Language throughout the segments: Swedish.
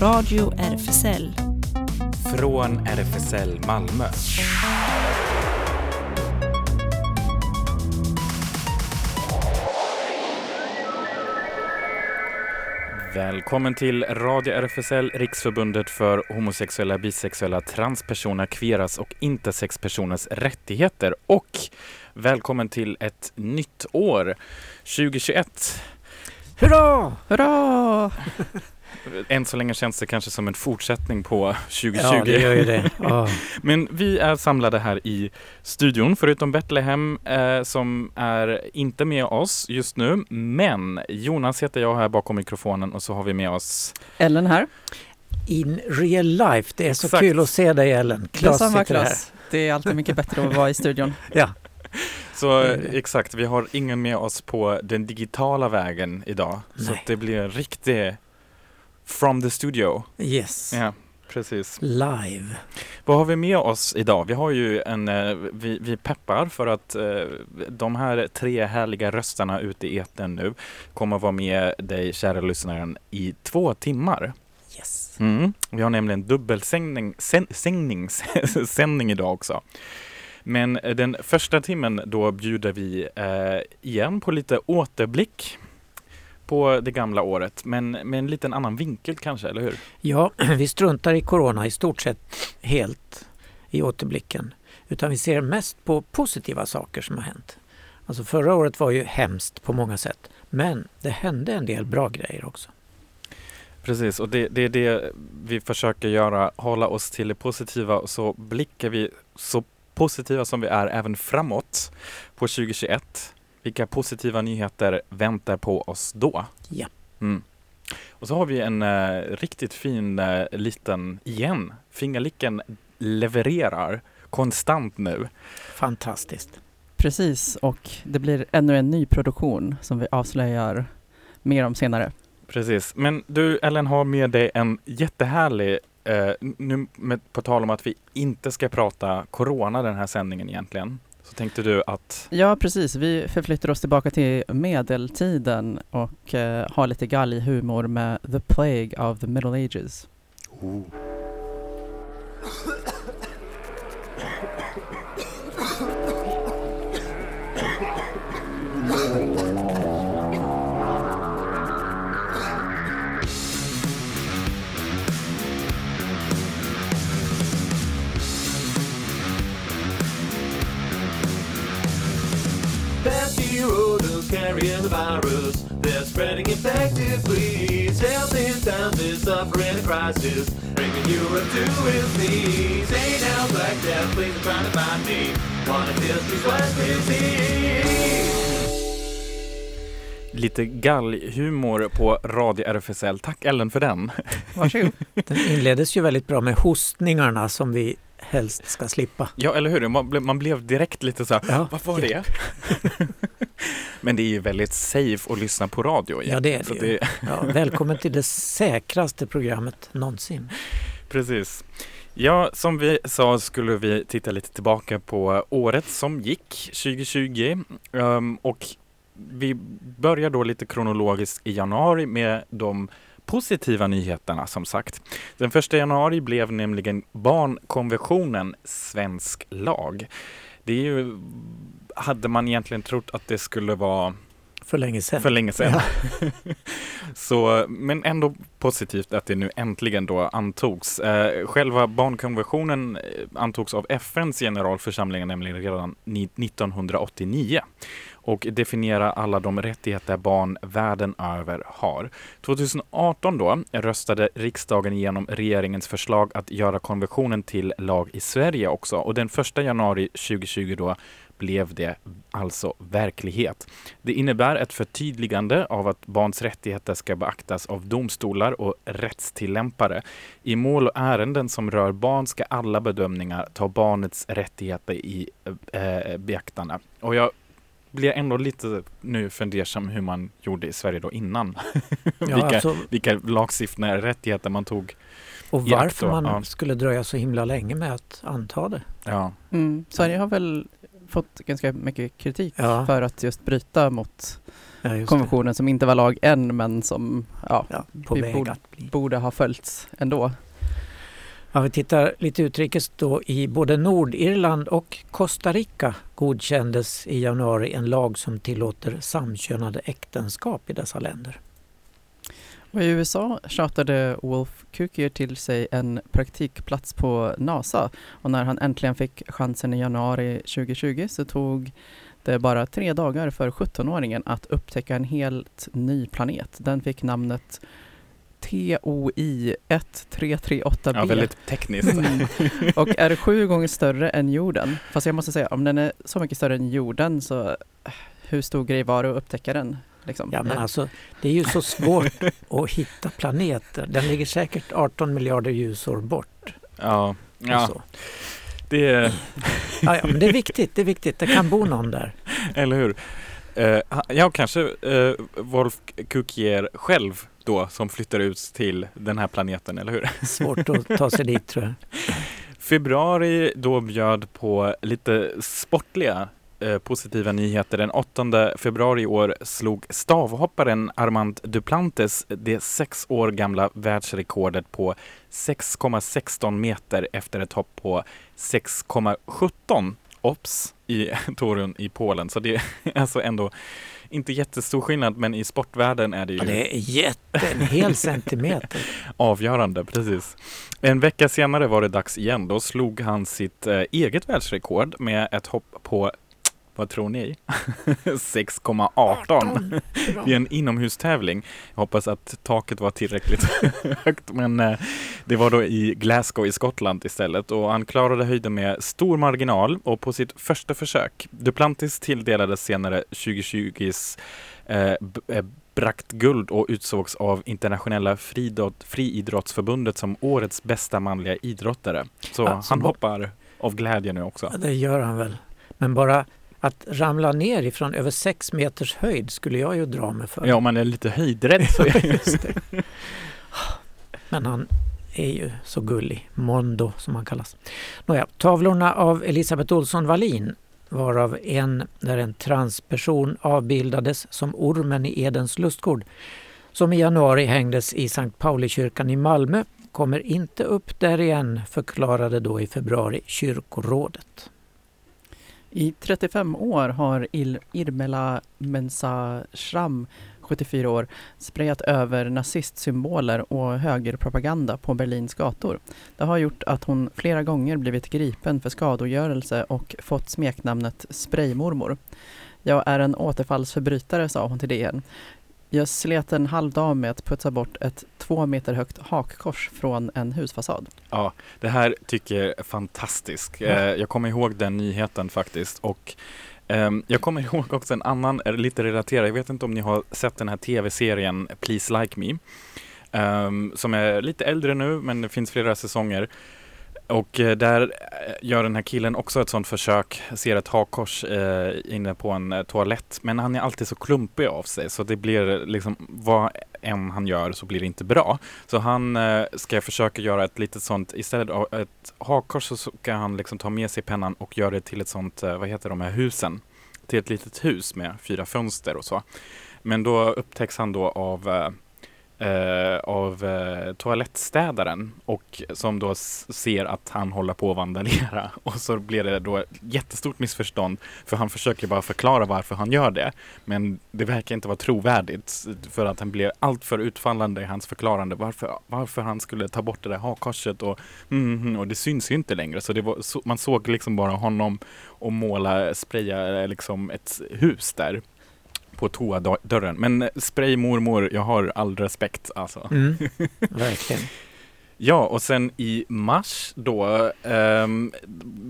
Radio RFSL. Från RFSL Malmö. Välkommen till Radio RFSL, Riksförbundet för homosexuella, bisexuella, transpersoner, kveras och intersexpersoners rättigheter. Och välkommen till ett nytt år, 2021. Hurra! Hurra! Än så länge känns det kanske som en fortsättning på 2020. Ja, det gör ju det. Ja. Men vi är samlade här i studion, förutom Betlehem eh, som är inte med oss just nu. Men Jonas heter jag här bakom mikrofonen och så har vi med oss Ellen här. In real life. Det är så Exakt. kul att se dig Ellen. Klas Detsamma sitter här. Klas. Det är alltid mycket bättre att vara i studion. Ja, Så exakt, vi har ingen med oss på den digitala vägen idag. Så Nej. att det blir en riktig from the studio. yes. Ja, precis. Live. Vad har vi med oss idag? Vi har ju en, eh, vi, vi peppar för att eh, de här tre härliga rösterna ute i etern nu kommer vara med dig kära lyssnaren i två timmar. Yes. Mm. Vi har nämligen dubbelsändning sänd, sändning idag också. Men eh, den första timmen då bjuder vi eh, igen på lite återblick på det gamla året, men med en liten annan vinkel kanske, eller hur? Ja, vi struntar i corona i stort sett helt i återblicken. Utan vi ser mest på positiva saker som har hänt. Alltså förra året var ju hemskt på många sätt. Men det hände en del bra grejer också. Precis, och det, det är det vi försöker göra, hålla oss till det positiva och så blickar vi så positiva som vi är även framåt på 2021. Vilka positiva nyheter väntar på oss då? Ja. Mm. Och så har vi en eh, riktigt fin eh, liten, igen, fingerlicken levererar konstant nu. Fantastiskt. Precis, och det blir ännu en ny produktion som vi avslöjar mer om senare. Precis, men du Ellen har med dig en jättehärlig eh, nu med, på tal om att vi inte ska prata corona den här sändningen egentligen. Så tänkte du att, Ja, precis. Vi förflyttar oss tillbaka till medeltiden och eh, har lite galghumor med The Plague of the Middle Ages. Pesky carrying the virus. They're spreading infected fleas. Health in times is suffering a crisis. Bringing Europe to its knees. Hey now, Black Death, please trying to find me. One of history's worst disease. lite galghumor på Radio RFSL. Tack Ellen för den. Varsågod. Den inleddes ju väldigt bra med hostningarna som vi helst ska slippa. Ja, eller hur? Man, ble, man blev direkt lite så här, Ja, vad var det? Men det är ju väldigt safe att lyssna på radio. Ja, det är det ju. Ja, välkommen till det säkraste programmet någonsin. Precis. Ja, som vi sa skulle vi titta lite tillbaka på året som gick, 2020. Ehm, och vi börjar då lite kronologiskt i januari med de positiva nyheterna som sagt. Den första januari blev nämligen barnkonventionen svensk lag. Det är ju, hade man egentligen trott att det skulle vara För länge sedan. för länge sedan. Så, men ändå positivt att det nu äntligen då antogs. Eh, själva barnkonventionen eh, antogs av FNs generalförsamling nämligen redan ni- 1989 och definierar alla de rättigheter barn världen över har. 2018 då röstade riksdagen igenom regeringens förslag att göra konventionen till lag i Sverige också och den 1 januari 2020 då blev det alltså verklighet. Det innebär ett förtydligande av att barns rättigheter ska beaktas av domstolar och rättstillämpare. I mål och ärenden som rör barn ska alla bedömningar ta barnets rättigheter i eh, beaktande. Och jag blir ändå lite nu fundersam hur man gjorde i Sverige då innan. Ja, vilka, alltså, vilka lagstiftande rättigheter man tog. och varför då, man ja. skulle dröja så himla länge med att anta det. Ja, Mm. Sverige har väl fått ganska mycket kritik Ja. för att just bryta mot Ja, just det. konventionen som inte var lag än men som ja, vi borde- borde ha följts ändå. Ja, vi tittar lite utrikes då. I både Nordirland och Costa Rica godkändes i januari en lag som tillåter samkönade äktenskap i dessa länder. Och I USA tjatade Wolf Kukier till sig en praktikplats på NASA och när han äntligen fick chansen i januari 2020 så tog det bara tre dagar för 17-åringen att upptäcka en helt ny planet. Den fick namnet TOI 1338b Ja, väldigt tekniskt. Mm. och är sju gånger större än jorden. Fast jag måste säga, om den är så mycket större än jorden så eh, hur stor grej var det att upptäcka den? Liksom? Ja, men alltså, det är ju så svårt att hitta planeter. Den ligger säkert 18 miljarder ljusår bort. Ja, ja det är, Ja, ja, men det är viktigt, det är viktigt. Det kan bo någon där. eller hur? Eh, ja, kanske uh, Wolf Kukier själv då som flyttar ut till den här planeten, eller hur? Svårt att ta sig dit tror jag. Februari då bjöd på lite sportliga eh, positiva nyheter. Den 8 februari i år slog stavhopparen Armand Duplantis det sex år gamla världsrekordet på 6,16 meter efter ett hopp på 6,17 ops i Torun i Polen. Så det är alltså ändå inte jättestor skillnad, men i sportvärlden är det ju det är jätte, en hel centimeter. avgörande. Precis. En vecka senare var det dags igen. Då slog han sitt eh, eget världsrekord med ett hopp på, vad tror ni? 6,18 i en inomhustävling. Jag hoppas att taket var tillräckligt högt, men eh, det var då i Glasgow i Skottland istället och han klarade höjden med stor marginal och på sitt första försök. Duplantis tilldelades senare 2020s eh, eh, brakt guld och utsågs av internationella friidrott, friidrottsförbundet som årets bästa manliga idrottare. Så Ja, så han hoppar av glädje nu också. Ja, det gör han väl. Men bara att ramla ner ifrån över sex meters höjd skulle jag ju dra mig för. Ja, om man är lite höjdrädd så är Just det. Men han är ju så gullig. Mondo som han kallas. Nåja, tavlorna av Elisabeth Olsson Wallin varav en där en transperson avbildades som ormen i Edens lustgård som i januari hängdes i Sankt Paulikyrkan i Malmö kommer inte upp där igen förklarade då i februari kyrkorådet. I 35 år har Il Irmela Mensahram, 74 år, sprejat över nazistsymboler och högerpropaganda på Berlins gator. Det har gjort att hon flera gånger blivit gripen för skadegörelse och fått smeknamnet Spraymormor. Jag är en återfallsförbrytare, sa hon till DN. Jag slet en halv dag med att putsa bort ett två meter högt hakkors från en husfasad. Ja, det här tycker jag är fantastiskt. Ja. Eh, jag kommer ihåg den nyheten faktiskt och ehm, jag kommer ihåg också en annan, är lite relaterad, jag vet inte om ni har sett den här tv-serien Please Like Me, ehm, som är lite äldre nu men det finns flera säsonger. Och eh, där eh, gör den här killen också ett sånt försök, ser ett hakkors eh, inne på en eh, toalett, men han är alltid så klumpig av sig så det blir liksom, vad än han gör så blir det inte bra. Så han eh, ska försöka göra ett litet sånt, istället av ett hakkors så ska han liksom ta med sig pennan och göra det till ett sånt, eh, vad heter de här husen? Till ett litet hus med fyra fönster och så. Men då upptäcks han då av eh, av eh, toalettstädaren och som då ser att han håller på att vandalera. Och så blir det då jättestort missförstånd för han försöker bara förklara varför han gör det. Men det verkar inte vara trovärdigt för att han blir alltför utfallande i hans förklarande. Varför, varför han skulle ta bort det där hakkorset och, mm, och det syns ju inte längre. Så, det var, så man såg liksom bara honom och måla, spraya eh, liksom ett hus där på toadörren. Men eh, spray mormor, jag har all respekt alltså. Mm, verkligen. Ja, och sen i mars då ehm,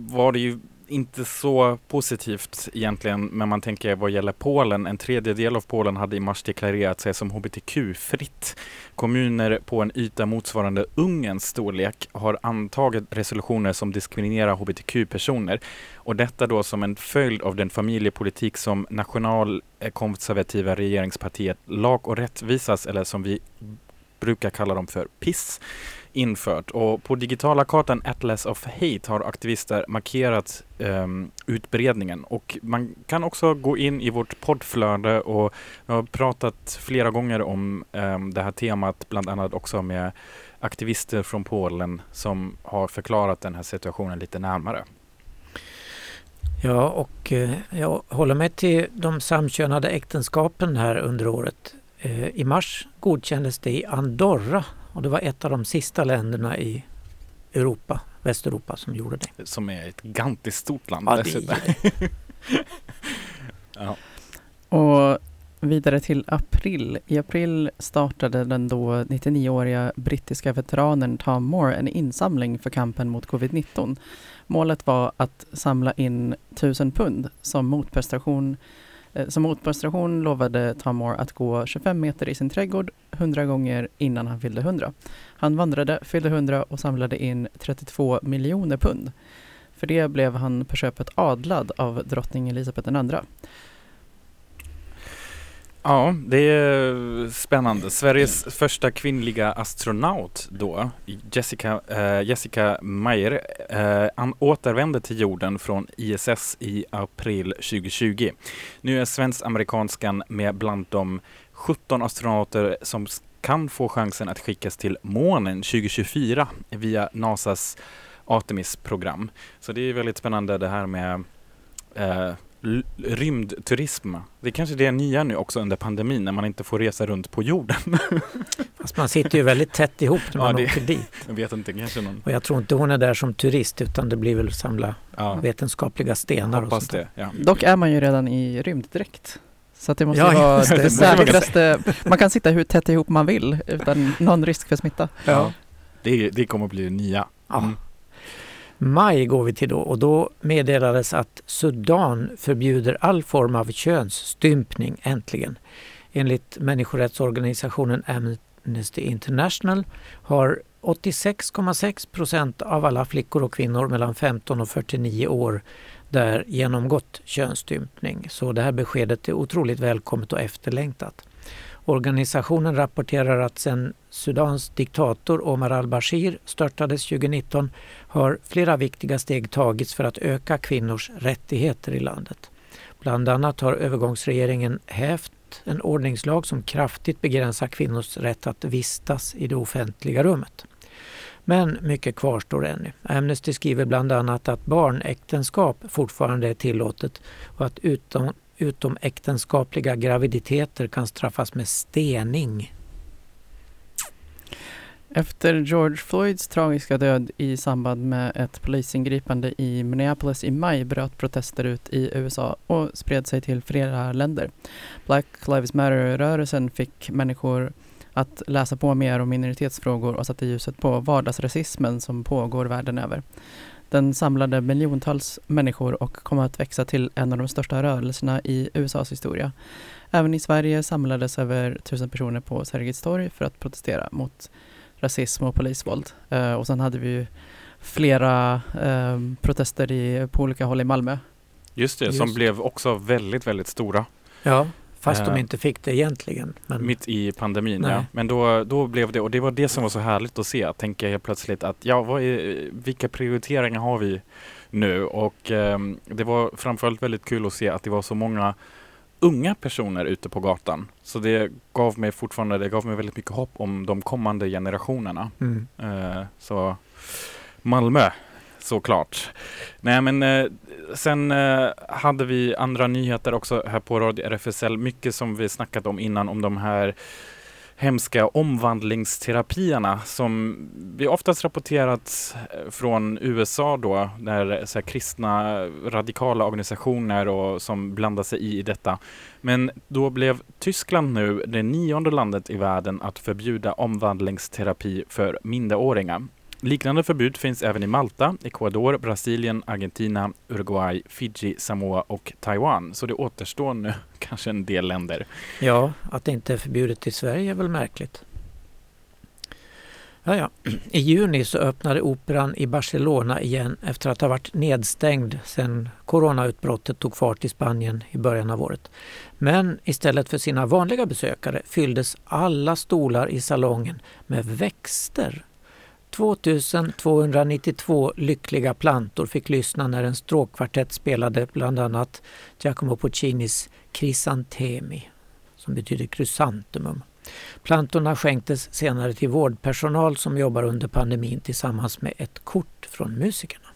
var det ju inte så positivt egentligen, men man tänker vad gäller Polen. En tredjedel av Polen hade i mars deklarerat sig som hbtq-fritt. Kommuner på en yta motsvarande Ungerns storlek har antagit resolutioner som diskriminerar hbtq-personer. Och detta då som en följd av den familjepolitik som nationalkonservativa eh, regeringspartiet Lag och rättvisas, eller som vi brukar kalla dem för PISS infört. Och på digitala kartan Atlas of Hate har aktivister markerat um, utbredningen. Och man kan också gå in i vårt poddflöde och jag har pratat flera gånger om um, det här temat, bland annat också med aktivister från Polen som har förklarat den här situationen lite närmare. Ja, och eh, jag håller mig till de samkönade äktenskapen här under året. Eh, I mars godkändes det i Andorra och det var ett av de sista länderna i Europa, Västeuropa som gjorde det. Som är ett gigantiskt stort land Ja, det dessutom. Ja. Och vidare till april. I april startade den då 99-åriga brittiska veteranen Tom Moore en insamling för kampen mot covid-19. Målet var att samla in 1000 pund som motprestation. Eh, som motprestation lovade Tom Moore att gå 25 meter i sin trädgård 100 gånger innan han fyllde 100. Han vandrade, fyllde 100 och samlade in 32 miljoner pund. För det blev han på köpet adlad av drottning Elisabeth II. Ja, det är eh, spännande. Sveriges första kvinnliga astronaut då, Jessica, eh, Jessica Meyer, eh, han återvände till jorden från ISS i april 2020. Nu är svensk-amerikanskan med bland de 17 astronauter som kan få chansen att skickas till månen 2024 via NASAs Artemis-program. Så det är väldigt spännande det här med eh, rymdturism. Det är kanske det nya nu också under pandemin när man inte får resa runt på jorden. Fast man sitter ju väldigt tätt ihop när Ja, man det- åker dit. Jag vet inte, kanske någon... Och jag tror inte hon är där som turist utan det blir väl samla Ja, vetenskapliga stenar och hoppas sånt där. det. Ja. Dock är man ju redan i rymddräkt. Så att det måste Ja, vara det. det säkraste. Man kan sitta hur tätt ihop man vill utan någon risk för smitta. Ja. Det, det kommer bli det nya. Ja. Mm. Maj går vi till då och då meddelades att Sudan förbjuder all form av könsstympning äntligen. Enligt människorättsorganisationen Amnesty International har 86,6 procent av alla flickor och kvinnor mellan 15 och 49 år där genomgått könsstympning. Så det här beskedet är otroligt välkommet och efterlängtat. Organisationen rapporterar att sedan Sudans diktator Omar al-Bashir störtades 2019 har flera viktiga steg tagits för att öka kvinnors rättigheter i landet. Bland annat har övergångsregeringen hävt en ordningslag som kraftigt begränsar kvinnors rätt att vistas i det offentliga rummet. Men mycket kvarstår ännu. Amnesty skriver bland annat att barnäktenskap fortfarande är tillåtet och att utom, utomäktenskapliga graviditeter kan straffas med stening. Efter George Floyds tragiska död i samband med ett polisingripande i Minneapolis i maj bröt protester ut i USA och spred sig till flera länder. Black Lives Matter-rörelsen fick människor att läsa på mer om minoritetsfrågor och satte ljuset på vardagsrasismen som pågår världen över. Den samlade miljontals människor och kom att växa till en av de största rörelserna i USAs historia. Även i Sverige samlades över tusen personer på Sergels torg för att protestera mot rasism och polisvåld. Eh, och sen hade vi ju flera eh, protester i, på olika håll i Malmö. Just det, som Just. blev också väldigt, väldigt stora Ja, fast Eh, de inte fick det egentligen. Men mitt i pandemin. Nej. Ja. Men då, då blev det, och det var det som var så härligt att se, att tänka helt plötsligt att ja, vad är, vilka prioriteringar har vi nu? Och ehm, det var framförallt väldigt kul att se att det var så många unga personer ute på gatan. Så det gav mig fortfarande, det gav mig väldigt mycket hopp om de kommande generationerna. mm. Eh, så Malmö, såklart. Nej men eh, sen eh, hade vi andra nyheter också här på Radio RFSL. Mycket som vi snackat om innan om de här hemska omvandlingsterapierna som vi oftast rapporterat eh, från USA då, där så här, kristna radikala organisationer och som blandar sig i, i detta. Men då blev Tyskland nu det nionde landet i världen att förbjuda omvandlingsterapi för minderåringar. Liknande förbud finns även i Malta, Ecuador, Brasilien, Argentina, Uruguay, Fiji, Samoa och Taiwan. Så det återstår nu kanske en del länder. Ja, att det inte är förbjudet i Sverige är väl märkligt. Ja, ja. I juni så öppnade operan i Barcelona igen efter att ha varit nedstängd sedan coronautbrottet tog fart i Spanien i början av året. Men istället för sina vanliga besökare fylldes alla stolar i salongen med växter. 2292 lyckliga plantor fick lyssna när en stråkkvartett spelade bland annat Giacomo Puccinis Chrysantemi, som betyder krysantemum. Plantorna skänktes senare till vårdpersonal som jobbar under pandemin tillsammans med ett kort från musikerna.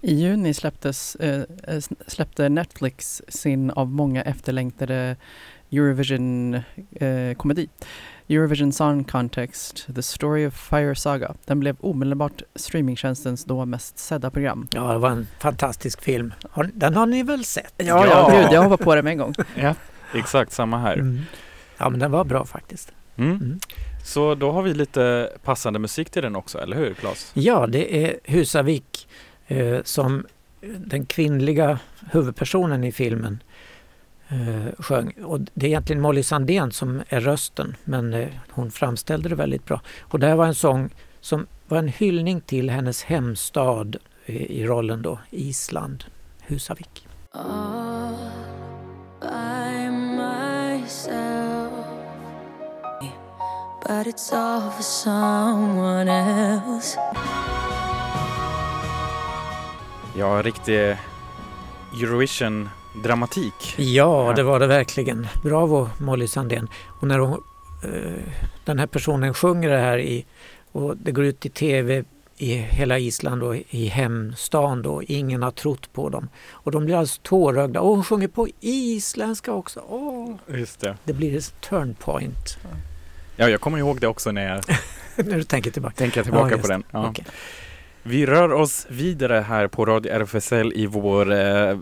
I juni släpptes, eh, eh släppte Netflix sin av många efterlängtade Eurovision-komedi. Eh, Eurovision Song Contest, The Story of Fire Saga. Den blev omedelbart streamingtjänstens då mest sedda program. Ja, det var en fantastisk film. Den har ni väl sett? Ja, Ja. ja, gud, jag hoppade på det med en gång. Ja, exakt samma här. Mm. Ja, men den var bra faktiskt. Mm. Mm. Så då har vi lite passande musik till den också, eller hur Claes? Ja, det är Husavik eh, som den kvinnliga huvudpersonen i filmen eh, sjöng. Och det är egentligen Molly Sandén som är rösten men eh, hon framställde det väldigt bra. Och det här var en sång som var en hyllning till hennes hemstad eh, i rollen då, Island, Husavik. all by myself. But it's all for someone else. Ja, riktig Eurovision-dramatik. Ja, det var det verkligen. Bravo Molly Sandén. Och när hon, eh, den här personen sjunger det här i, och det går ut i tv i hela Island och i hemstan då. Ingen har trott på dem. Och de blir alldeles tårögda. Och hon sjunger på isländska också. Åh, Just det. det blir ett turn point. Ja, jag kommer ihåg det också när jag när du tänker tillbaka. tänker tillbaka just på den. Ja. Okej. Vi rör oss vidare här på Radio RFSL i vår eh,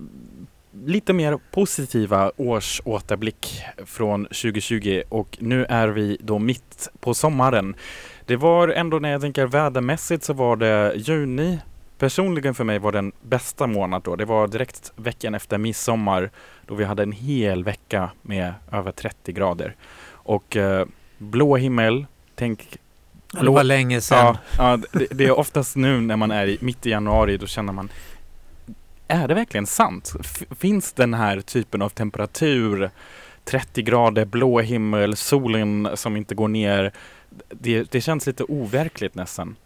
lite mer positiva årsåterblick från 2020 och nu är vi då mitt på sommaren. Det var ändå när jag tänker vädermässigt så var det juni. Personligen för mig var den bästa månad då. Det var direkt veckan efter midsommar då vi hade en hel vecka med över 30 grader. Och eh, blå himmel, tänk Ja, Det var länge sedan. Ja, ja det, det är oftast nu när man är i, mitt i januari, då känner man är det verkligen sant? Finns den här typen av temperatur? 30 grader, blå himmel, solen som inte går ner. Det, det känns lite overkligt nästan.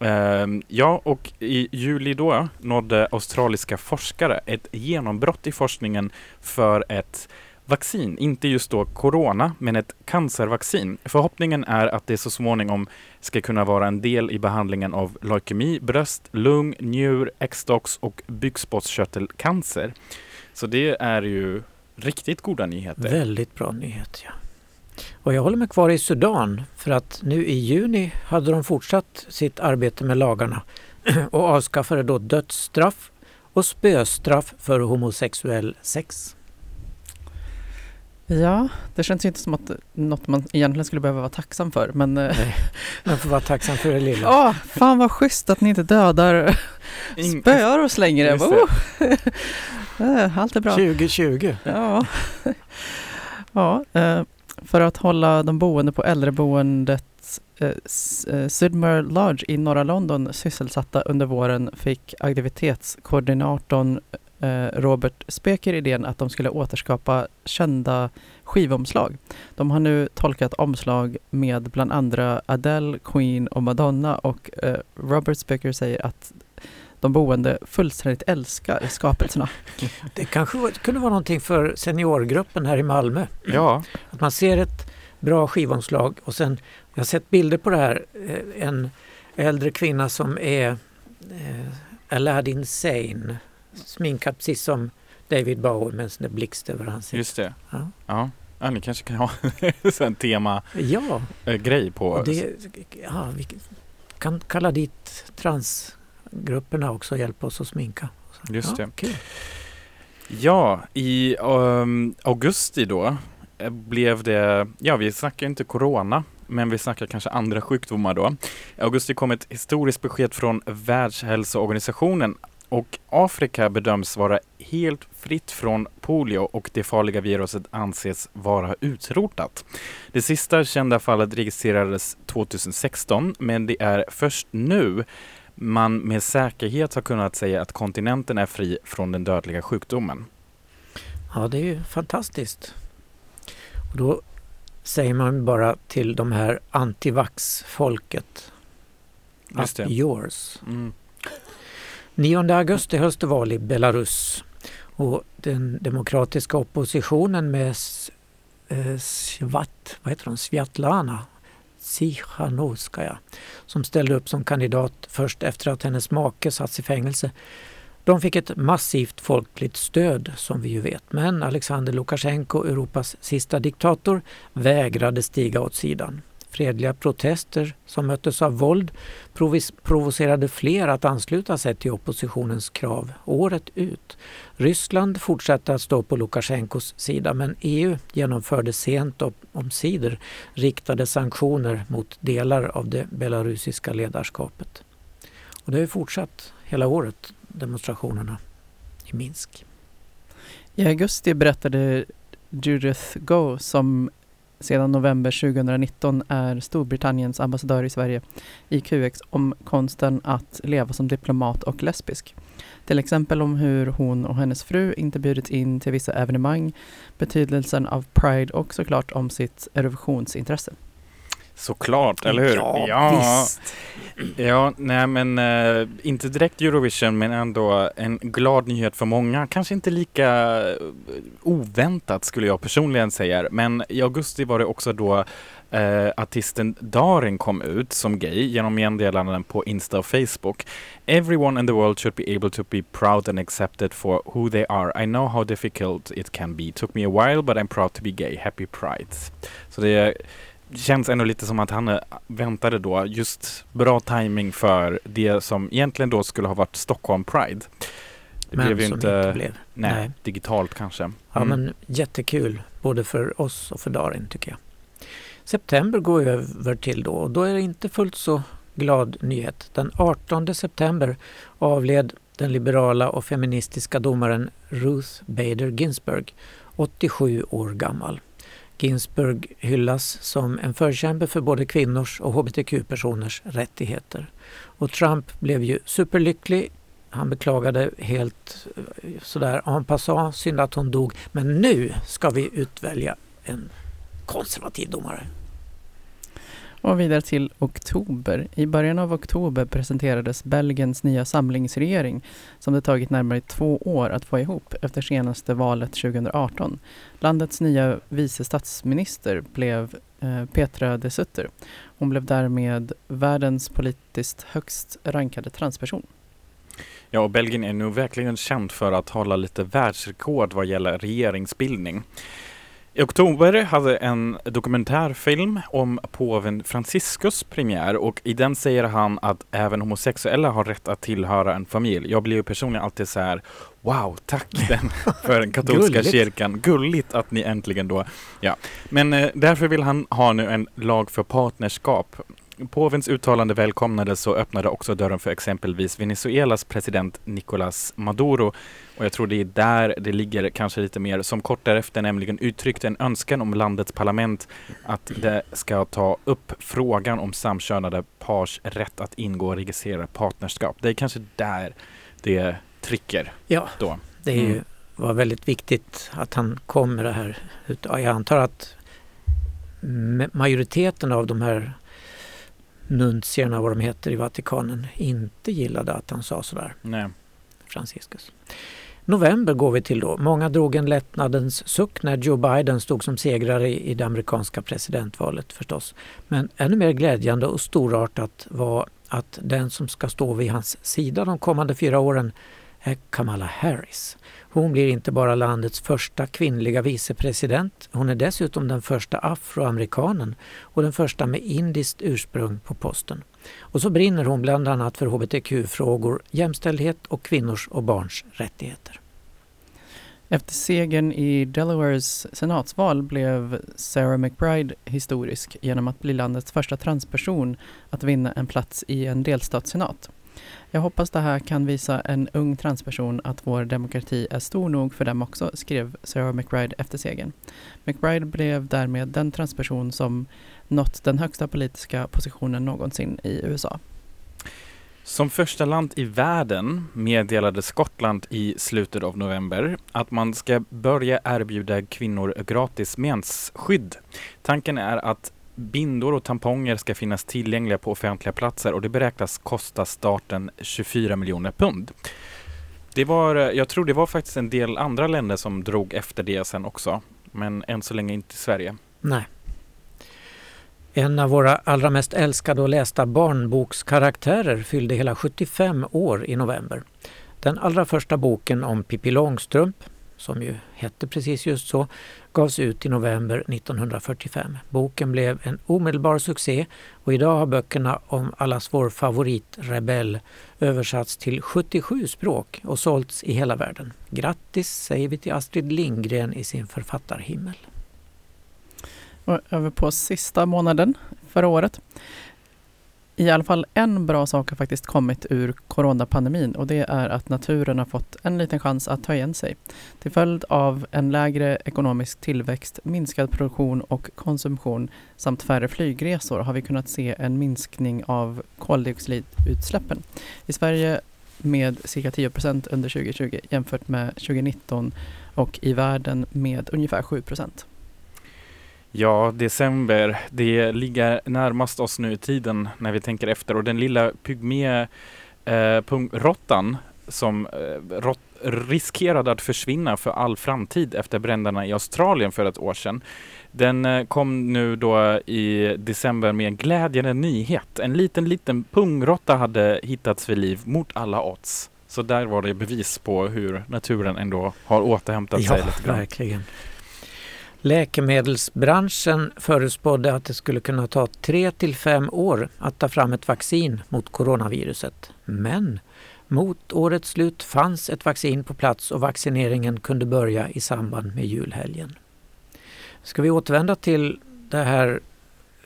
Ehm, ja, och i juli då nådde australiska forskare ett genombrott i forskningen för ett vaccin, inte just då corona, men ett cancervaccin. Förhoppningen är att det så småningom ska kunna vara en del i behandlingen av leukemi, bröst, lung, njur, äggstocks och bukspottkörtelcancer. Så det är ju riktigt goda nyheter. Väldigt bra nyhet. Ja. Och jag håller mig kvar i Sudan för att nu i juni hade de fortsatt sitt arbete med lagarna och avskaffade då dödsstraff och spöstraff för homosexuell sex. Ja, det känns ju inte som att något man egentligen skulle behöva vara tacksam för. Men eh, Nej, Man får vara tacksam för det lilla. åh, fan vad schysst att ni inte dödar spöar oss längre. Oh. Allt är bra. 2020. Ja, ja eh, för att hålla de boende på äldreboendet eh, S- Sydmere Lodge i norra London sysselsatta under våren fick aktivitetskoordinatorn Robert Speker idén att de skulle återskapa kända skivomslag. De har nu tolkat omslag med bland andra Adele, Queen och Madonna och eh, Robert Speker säger att de boende fullständigt älskar skapelserna. Det kanske kunde vara någonting för seniorgruppen här i Malmö. Ja, Att man ser ett bra skivomslag och sen, jag har sett bilder på det här, eh, en äldre kvinna som är eh, Aladdin Sane, sminkad precis som David Bowie med en blixt över ansiktet. just det. Ja. Ja, ja ni kanske kan ha en tema-grej Ja, på. och det, ja, vi kan kalla dit transgrupperna också och hjälpa oss att sminka. Just ja, det. Kul. Ja, i ehm, augusti då eh, blev det, ja vi snackar inte corona, men vi snackar kanske andra sjukdomar då. I augusti kom ett historiskt besked från Världshälsoorganisationen Och Afrika bedöms vara helt fritt från polio och det farliga viruset anses vara utrotat. Det sista kända fallet registrerades 2016 men det är först nu man med säkerhet har kunnat säga att kontinenten är fri från den dödliga sjukdomen. Ja, det är ju fantastiskt. Och då säger man bara till de här antivax-folket det. yours. Mm. 9 augusti hölls det val i Belarus och den demokratiska oppositionen med eh, Svat, vad heter hon, Sviatlana Tsikhanouskaja som ställde upp som kandidat först efter att hennes make satts i fängelse. De fick ett massivt folkligt stöd som vi ju vet. Men Alexander Lukasjenko, Europas sista diktator, vägrade stiga åt sidan. Fredliga protester som möttes av våld provocerade fler att ansluta sig till oppositionens krav året ut. Ryssland fortsatte att stå på Lukasjenkos sida men EU genomförde sent och omsider riktade sanktioner mot delar av det belarusiska ledarskapet. Och det har fortsatt hela året, demonstrationerna i Minsk. I augusti berättade Judith Go, som sedan november 2019 är Storbritanniens ambassadör i Sverige, i QX om konsten att leva som diplomat och lesbisk. Till exempel om hur hon och hennes fru inte bjudits in till vissa evenemang, betydelsen av Pride och såklart om sitt Eurovisionsintresse. Såklart, eller hur? Ja, visst. Ja, nej men eh, inte direkt Eurovision men ändå en glad nyhet för många. Kanske inte lika eh, oväntat skulle jag personligen säga. Men i augusti var det också då eh, artisten Darin kom ut som gay genom meddelanden på Insta och Facebook. Everyone in the world should be able to be proud and accepted for who they are. I know how difficult it can be. Took me a while but I'm proud to be gay. Happy Pride. Så det känns ändå lite som att han eh, väntade då just bra timing för det som egentligen då skulle ha varit Stockholm Pride. Det men blev ju inte, inte blev. nej, nej. digitalt kanske. Ja, Mm. men jättekul både för oss och för Darin tycker jag. September går över till då och då är det inte fullt så glad nyhet. Den 18 september avled den liberala och feministiska domaren Ruth Bader Ginsburg, 87 år gammal. Ginsburg hyllas som en förkämpe för både kvinnors och hbtq-personers rättigheter. Och Trump blev ju superlycklig. Han beklagade helt eh, sådär en passant synd att hon dog. Men nu ska vi utvälja en konservativ domare. Och vidare till oktober. I början av oktober presenterades Belgiens nya samlingsregering som det tagit närmare två år att få ihop efter senaste valet 2018. Landets nya vice statsminister blev eh, Petra de Sutter. Hon blev därmed världens politiskt högst rankade transperson. Ja, och Belgien är nu verkligen känt för att hålla lite världsrekord vad gäller regeringsbildning. I oktober hade en dokumentärfilm om påven Franciscus premiär och i den säger han att även homosexuella har rätt att tillhöra en familj. Jag blir ju personligen alltid så här Wow, tack den för den katolska Gulligt. kyrkan. Gulligt att ni äntligen då, ja. Men eh, därför vill han ha nu en lag för partnerskap. Påvens uttalande välkomnades och öppnade också dörren för exempelvis Venezuelas president Nicolás Maduro. Och jag tror det är där det ligger kanske lite mer, som kort därefter nämligen uttryckte en önskan om landets parlament att det ska ta upp frågan om samkönade pars rätt att ingå och registrera partnerskap. Det är kanske där det trycker Ja, då. det är ju, Mm. var väldigt viktigt att han kom med det här. Jag antar att ma- majoriteten av de här nuntierna, vad de heter i Vatikanen, inte gillade att han sa sådär. Nej. Franciscus. November går vi till då. Många drog en lättnadens suck när Joe Biden stod som segrare i det amerikanska presidentvalet förstås. Men ännu mer glädjande och storartat var att den som ska stå vid hans sida de kommande fyra åren är Kamala Harris. Hon blir inte bara landets första kvinnliga vicepresident, hon är dessutom den första afroamerikanen och den första med indiskt ursprung på posten. Och så brinner hon bland annat för hbtq-frågor, jämställdhet och kvinnors och barns rättigheter. Efter segern i Delawares senatsval blev Sarah McBride historisk genom att bli landets första transperson att vinna en plats i en delstatssenat. Jag hoppas det här kan visa en ung transperson att vår demokrati är stor nog för dem också, skrev Sarah McBride efter segern. McBride blev därmed den transperson som nått den högsta politiska positionen någonsin i USA. Som första land i världen meddelade Skottland i slutet av november att man ska börja erbjuda kvinnor gratis mensskydd. Tanken är att bindor och tamponger ska finnas tillgängliga på offentliga platser och det beräknas kosta staten 24 miljoner pund. Det var, eh, jag tror det var faktiskt en del andra länder som drog efter det sen också, men än så länge inte Sverige. Nej. En av våra allra mest älskade och lästa barnbokskaraktärer fyllde hela 75 år i november. Den allra första boken om Pippi Långstrump, som ju hette precis just så, gavs ut i november 1945. Boken blev en omedelbar succé och idag har böckerna om allas vår favoritrebell översatts till 77 språk och sålts i hela världen. Grattis säger vi till Astrid Lindgren i sin författarhimmel. Och över på sista månaden förra året. I alla fall en bra sak har faktiskt kommit ur coronapandemin och det är att naturen har fått en liten chans att ta igen sig. Till följd av en lägre ekonomisk tillväxt, minskad produktion och konsumtion samt färre flygresor har vi kunnat se en minskning av koldioxidutsläppen. I Sverige med cirka 10 procent under 2020 jämfört med 2019 och i världen med ungefär 7 procent. Ja, december, det ligger närmast oss nu i tiden när vi tänker efter och den lilla pygmé eh, som eh, rott, riskerade att försvinna för all framtid efter bränderna i Australien för ett år sedan. Den eh, kom nu då i december med en glädjande nyhet. En liten, liten pungråtta hade hittats vid liv mot alla odds. Så där var det bevis på hur naturen ändå har återhämtat sig Ja, lite grann. verkligen. Läkemedelsbranschen förutspådde att det skulle kunna ta 3 till 5 år att ta fram ett vaccin mot coronaviruset. Men mot årets slut fanns ett vaccin på plats och vaccineringen kunde börja i samband med julhelgen. Ska vi återvända till den här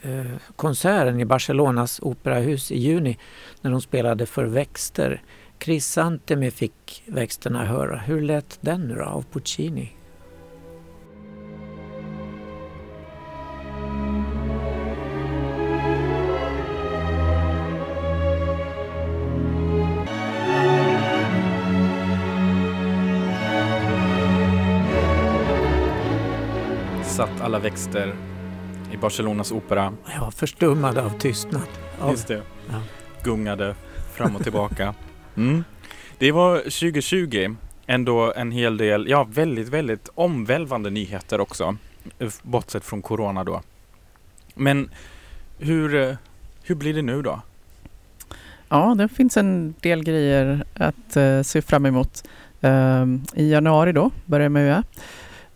eh, konserten i Barcelonas operahus i juni när de spelade för växter. Chris Santemi fick växterna höra. Hur lät den nu då av Puccini? Satt alla växter i Barcelonas opera. Jag var förstummad av tystnad. Av, Just det. Ja. Gungade fram och tillbaka. Mm. Det var 2020. Ändå en hel del, ja väldigt, väldigt omvälvande nyheter också. Bortsett från corona då. Men hur, eh, hur blir det nu då? Ja, det finns en del grejer att eh, se fram emot. Ehm, I januari då börjar med UA.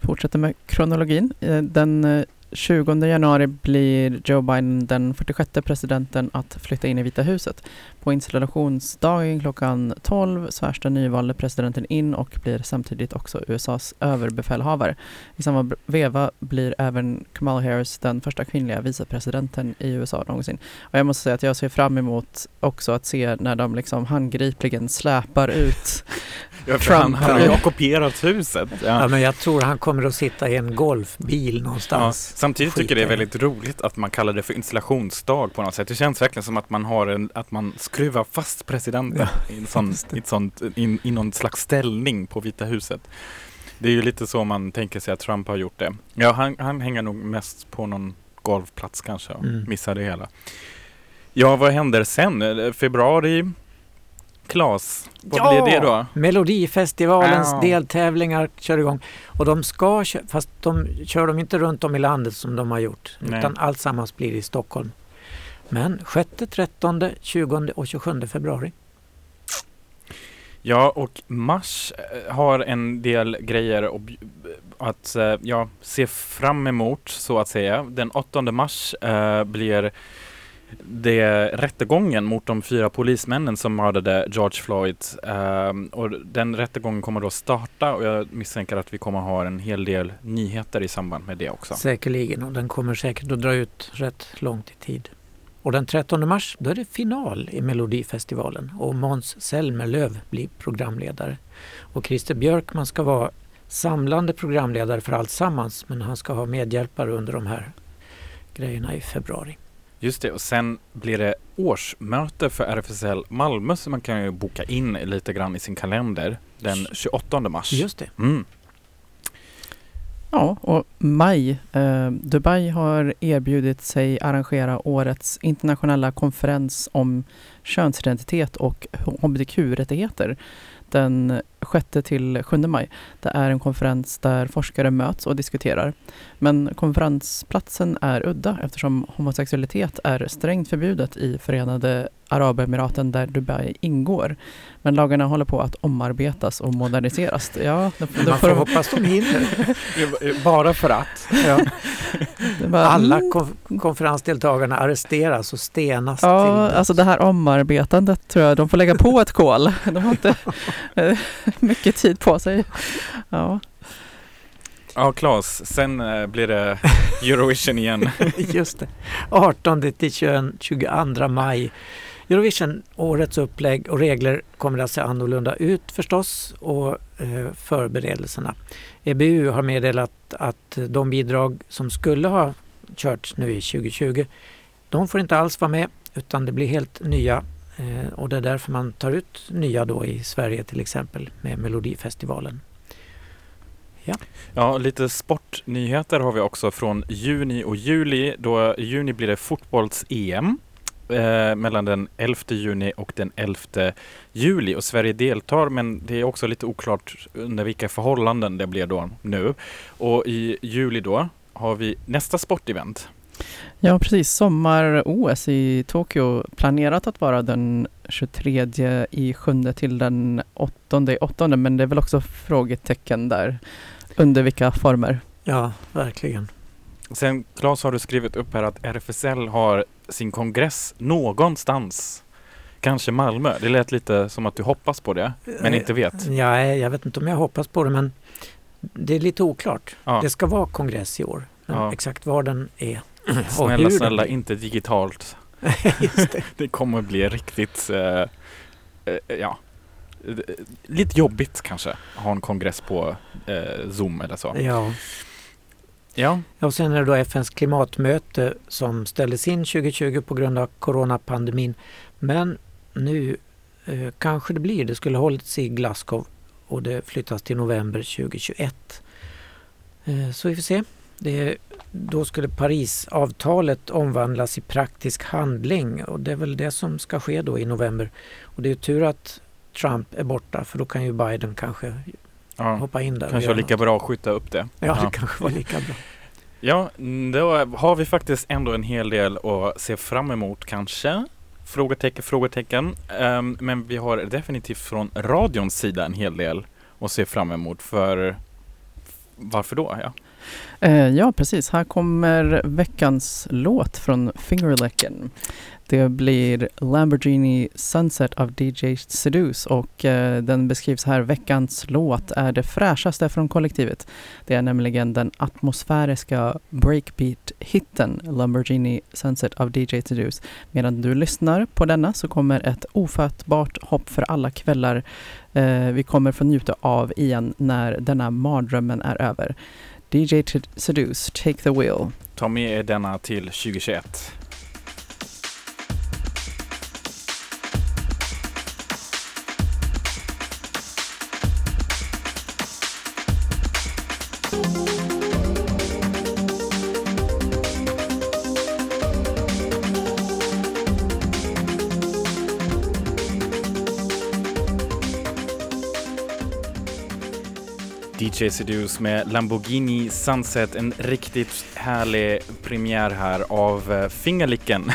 Fortsätter med kronologin. Eh, den eh, 20 januari blir Joe Biden den 46 presidenten att flytta in i Vita huset. På installationsdagen klockan 12 svärs den nyvalde presidenten in och blir samtidigt också USAs överbefälhavare. I samma veva blir även Kamala Harris den första kvinnliga vicepresidenten i USA någonsin. Och jag måste säga att jag ser fram emot också att se när de liksom handgripligen släpar ut Trump. han, han har ju ockuperat huset. Ja, Ja. men jag tror han kommer att sitta i en golfbil Ja, samtidigt tycker jag det är Skit väldigt roligt att man kallar det för installationsdag på något sätt. Det känns verkligen som att man har en, att man skruvar fast presidenten i, en sån, i, sånt, i, i någon slags ställning på Vita huset. Det är ju lite så man tänker sig att Trump har gjort det. Ja, han, han hänger nog mest på någon golfplats kanske och Mm. missar det hela. Ja, vad händer sen? Februari? Klas, vad Ja! blir det då? Melodifestivalens Ja. deltävlingar kör igång. Och de ska, fast de kör de inte runt om i landet som de har gjort. Nej. Utan alltsammans blir i Stockholm. Men 6, 13, 20 och 27 februari. Ja, och mars eh, har en del grejer att eh, ja, se fram emot, så att säga. Den 8 mars eh, blir det rättegången mot de fyra polismännen som mördade George Floyd. Um, och den rättegången kommer då starta och jag misstänker att vi kommer ha en hel del nyheter i samband med det också. Säkerligen. Och den kommer säkert att dra ut rätt långt i tid. Och den 13 mars då är det final i Melodifestivalen och Måns Zelmerlöw blir programledare. Och Christer Björkman ska vara samlande programledare för alltsammans men han ska ha medhjälpare under de här grejerna i februari. Just det, och sen blir det årsmöte för RFSL Malmö så man kan ju boka in lite grann i sin kalender den 28 mars. Just det. Mm. Ja, och maj. Eh, Dubai har erbjudit sig arrangera årets internationella konferens om könsidentitet och hbtq-rättigheter den 6 till 7 maj. Det är en konferens där forskare möts och diskuterar. Men konferensplatsen är udda eftersom homosexualitet är strängt förbjudet i Förenade Arabemiraten där Dubai ingår. Men lagarna håller på att omarbetas och moderniseras. Ja, då, då Man får får de, hoppas de hinner. Bara för att. Ja. bara, Alla konf- konferensdeltagarna arresteras och stenas Ja, alltså det här omarbetandet tror jag de får lägga på ett kol. De har inte mycket tid på sig. Ja, Ja, Claes, sen eh, blir det Eurovision igen. Just det. 18 till 21 22 maj. Eurovision, årets upplägg och regler kommer att se annorlunda ut förstås och eh, förberedelserna. EBU har meddelat att de bidrag som skulle ha körts nu i 2020, de får inte alls vara med utan det blir helt nya eh, och det är därför man tar ut nya då i Sverige till exempel med Melodifestivalen. Ja, lite sportnyheter har vi också från juni och juli. Då i juni blir det fotbolls-EM eh, mellan den 11 juni och den 11 juli och Sverige deltar men det är också lite oklart under vilka förhållanden det blir då nu. Och i juli då har vi nästa sportevent ja precis. Sommar-OS i Tokyo planerat att vara den 23 i sjunde till den 8 i åttonde men det är väl också frågetecken där. Under vilka former? Ja, verkligen. Sen Claes har du skrivit upp här att RFSL har sin kongress någonstans. Kanske Malmö. Det lät lite som att du hoppas på det, men inte vet. Ja, jag vet inte om jag hoppas på det men det är lite oklart. Ja. Det ska vara kongress i år. Men Ja. exakt var den är Snälla, snälla, inte digitalt. Det. Det kommer bli riktigt, eh, eh, ja, lite jobbigt kanske. att Ha en kongress på eh, Zoom eller så. Ja. Ja, och sen är det då FNs klimatmöte som ställdes in 2020 på grund av coronapandemin. Men nu eh, kanske det blir. Det skulle hållits i Glasgow och det flyttas till november 2021. Eh, så vi får se. Det, då skulle Parisavtalet omvandlas i praktisk handling och det är väl det som ska ske då i november. Och det är tur att Trump är borta för då kan ju Biden kanske ja. hoppa in där. kanske var lika något. bra att skjuta upp det. Ja, det kanske var lika bra. Ja, då har vi faktiskt ändå en hel del att se fram emot kanske. Frågetecken, frågetecken. Ehm, men vi har definitivt från radions sida en hel del att se fram emot. För varför då? Ja. Eh, ja, precis. Här kommer veckans låt från Fingerlecken. Det blir Lamborghini Sunset av DJ Seduce och eh, den beskrivs här. Veckans låt är det fräschaste från kollektivet. Det är nämligen den atmosfäriska breakbeat-hitten Lamborghini Sunset av DJ Seduce. Medan du lyssnar på denna så kommer ett ofattbart hopp för alla kvällar eh, vi kommer få njuta av igen när denna mardrömmen är över. DJ Seduce, Take the Wheel. Ta med er denna till 2021. DJ Dews med Lamborghini Sunset, en riktigt härlig premiär här av eh, Fingerlicken.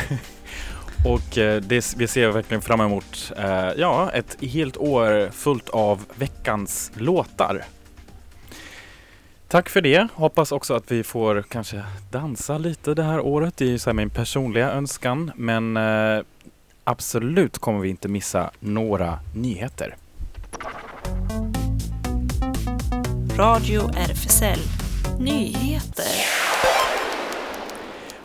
Och eh, det, vi ser verkligen fram emot eh, ja, ett helt år fullt av veckans låtar. Tack för det. Hoppas också att vi får kanske dansa lite det här året. Det är ju så här min personliga önskan. Men absolut kommer vi inte missa några nyheter. Radio RFSL. Nyheter.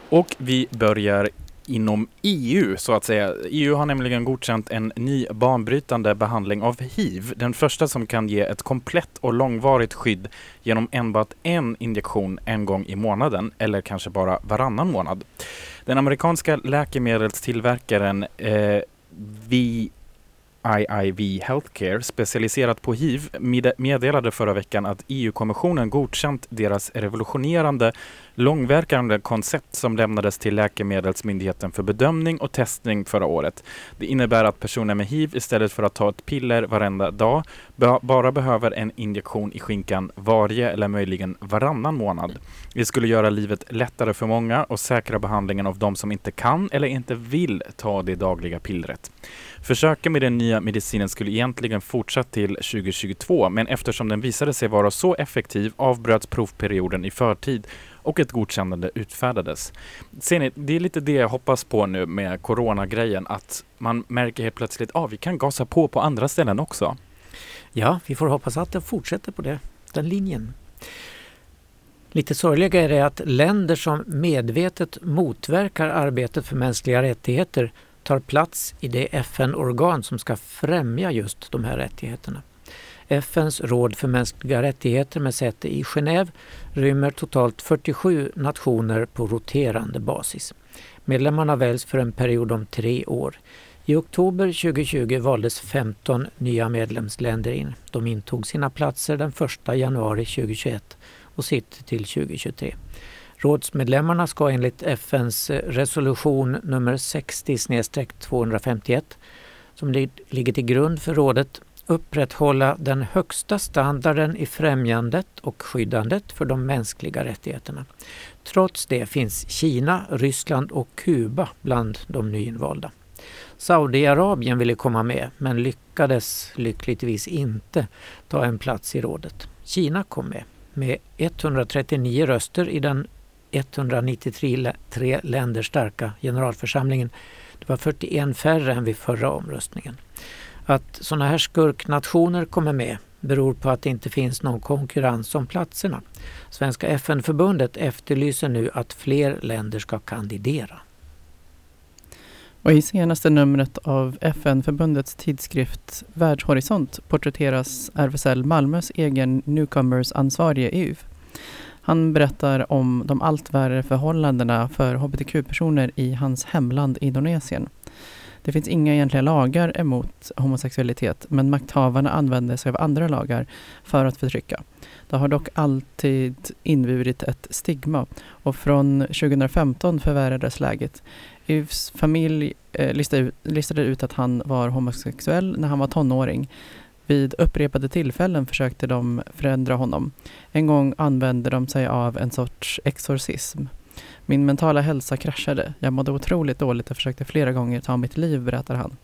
Och vi börjar inom EU så att säga. EU har nämligen godkänt en ny banbrytande behandling av hiv. Den första som kan ge ett komplett och långvarigt skydd genom enbart en injektion en gång i månaden eller kanske bara varannan månad. Den amerikanska läkemedelstillverkaren eh, vi IIV Healthcare specialiserat på hiv meddelade förra veckan att EU-kommissionen godkänt deras revolutionerande långverkande koncept som lämnades till Läkemedelsmyndigheten för bedömning och testning förra året. Det innebär att personer med hiv istället för att ta ett piller varenda dag bara behöver en injektion i skinkan varje eller möjligen varannan månad. Det skulle göra livet lättare för många och säkra behandlingen av de som inte kan eller inte vill ta det dagliga pillret. Försöken med den nya medicinen skulle egentligen fortsatt till 2022 men eftersom den visade sig vara så effektiv avbröts provperioden i förtid och ett godkännande utfärdades. Ser ni, det är lite det jag hoppas på nu med coronagrejen att man märker helt plötsligt att ah, vi kan gasa på på andra ställen också. Ja, vi får hoppas att det fortsätter på det, den linjen. Lite sorgliga är det att länder som medvetet motverkar arbetet för mänskliga rättigheter tar plats i det FN-organ som ska främja just de här rättigheterna. FNs råd för mänskliga rättigheter med säte i Genève rymmer totalt 47 nationer på roterande basis. Medlemmarna väljs för en period om tre år. I oktober 2020 valdes 15 nya medlemsländer in. De intog sina platser den 1 januari 2021 och sitter till 2023. Rådsmedlemmarna ska enligt FNs resolution nummer 60-251 som ligger till grund för rådet upprätthålla den högsta standarden i främjandet och skyddandet för de mänskliga rättigheterna. Trots det finns Kina, Ryssland och Kuba bland de nyinvalda. Saudiarabien ville komma med men lyckades lyckligtvis inte ta en plats i rådet. Kina kom med med 139 röster i den 193 länder starka generalförsamlingen. Det var 41 färre än vid förra omröstningen. Att sådana här skurknationer kommer med beror på att det inte finns någon konkurrens om platserna. Svenska FN-förbundet efterlyser nu att fler länder ska kandidera. Och I senaste numret av FN-förbundets tidskrift Världshorisont porträtteras RFSL Malmös egen Newcomers-ansvarige Yves. Han berättar om de allt värre förhållandena för hbtq-personer i hans hemland Indonesien. Det finns inga egentliga lagar emot homosexualitet men makthavarna använder sig av andra lagar för att förtrycka. Det har dock alltid inburit ett stigma och från 2015 förvärrades läget. Yvs familj eh, listade ut att han var homosexuell när han var tonåring. Vid upprepade tillfällen försökte de förändra honom. En gång använde de sig av en sorts exorcism. Min mentala hälsa kraschade. Jag mådde otroligt dåligt och försökte flera gånger ta mitt liv, berättar han.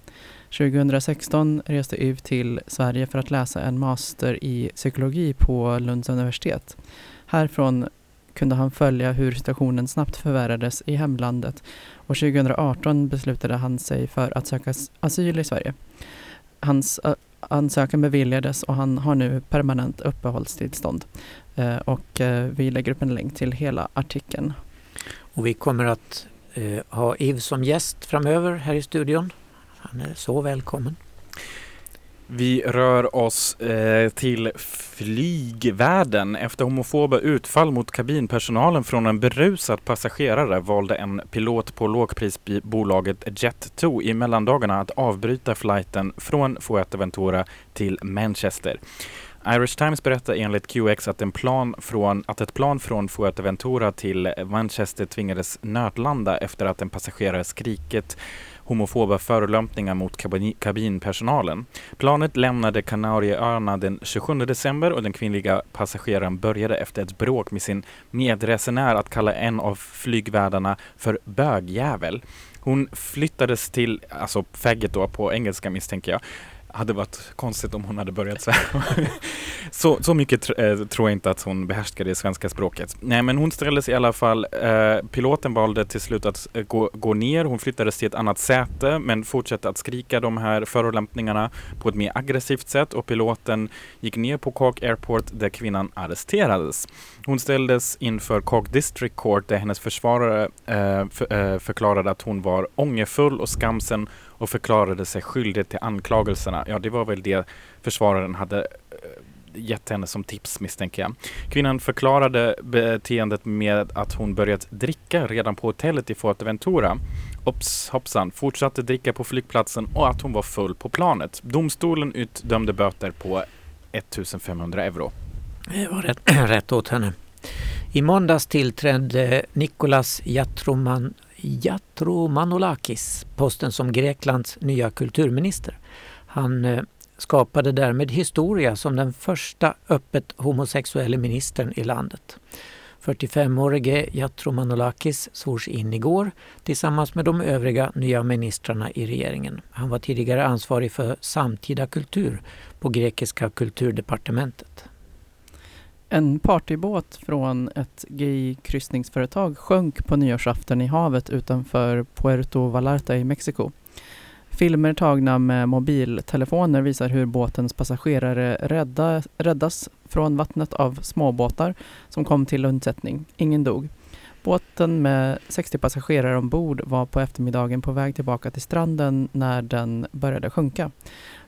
2016 reste Yv till Sverige för att läsa en master i psykologi på Lunds universitet. Härifrån kunde han följa hur situationen snabbt förvärrades i hemlandet och 2018 beslutade han sig för att söka asyl i Sverige. Hans ansökan beviljades och han har nu permanent uppehållstillstånd. Eh, och eh, vi lägger upp en länk till hela artikeln. Och vi kommer att eh, ha Yves som gäst framöver här i studion. Han är så välkommen. Vi rör oss eh, till flygvärlden. Efter homofoba utfall mot kabinpersonalen från en berusad passagerare valde en pilot på lågprisbolaget Jet2 i mellandagarna att avbryta flighten från Fuerteventura till Manchester. Irish Times berättar enligt QX att, en plan från, att ett plan från Fuerteventura till Manchester tvingades nödlanda efter att en passagerare skrikit homofoba förolämpningar mot kabin, kabinpersonalen. Planet lämnade Kanarieöarna den 27 december och den kvinnliga passageraren började efter ett bråk med sin medresenär att kalla en av flygvärdarna för bögjävel. Hon flyttades till, alltså faggot då på engelska misstänker jag, hade varit konstigt om hon hade börjat så här. så, så mycket tr eh, tror jag inte att hon behärskade det svenska språket. Nej, men hon ställdes i alla fall. Eh, piloten valde till slut att eh, gå, gå ner. Hon flyttades till ett annat säte, men fortsatte att skrika de här förolämpningarna på ett mer aggressivt sätt och piloten gick ner på Cork Airport där kvinnan arresterades. Hon ställdes inför Cork District Court där hennes försvarare eh, för, eh, förklarade att hon var ångerfull och skamsen och förklarade sig skyldig till anklagelserna. Ja, det var väl det försvararen hade eh, gett henne som tips misstänker jag. Kvinnan förklarade beteendet med att hon börjat dricka redan på hotellet i Fuerteventura. Ops, hoppsan, fortsatte dricka på flygplatsen och att hon var full på planet. Domstolen utdömde böter på 1500 euro. Det var rätt, rätt åt henne. I måndags tillträdde Nicolas Jatroman, Jatro Manolakis, posten som Greklands nya kulturminister. Han eh, skapade därmed historia som den första öppet homosexuella ministern i landet. 45-årige Jatro Manolakis svors in igår tillsammans med de övriga nya ministrarna i regeringen. Han var tidigare ansvarig för samtida kultur på grekiska kulturdepartementet. En partybåt från ett gay-kryssningsföretag sjönk på nyårsafton i havet utanför Puerto Vallarta i Mexiko. Filmer tagna med mobiltelefoner visar hur båtens passagerare rädda, räddas från vattnet av småbåtar som kom till undsättning. Ingen dog. Båten med 60 passagerare ombord var på eftermiddagen på väg tillbaka till stranden när den började sjunka.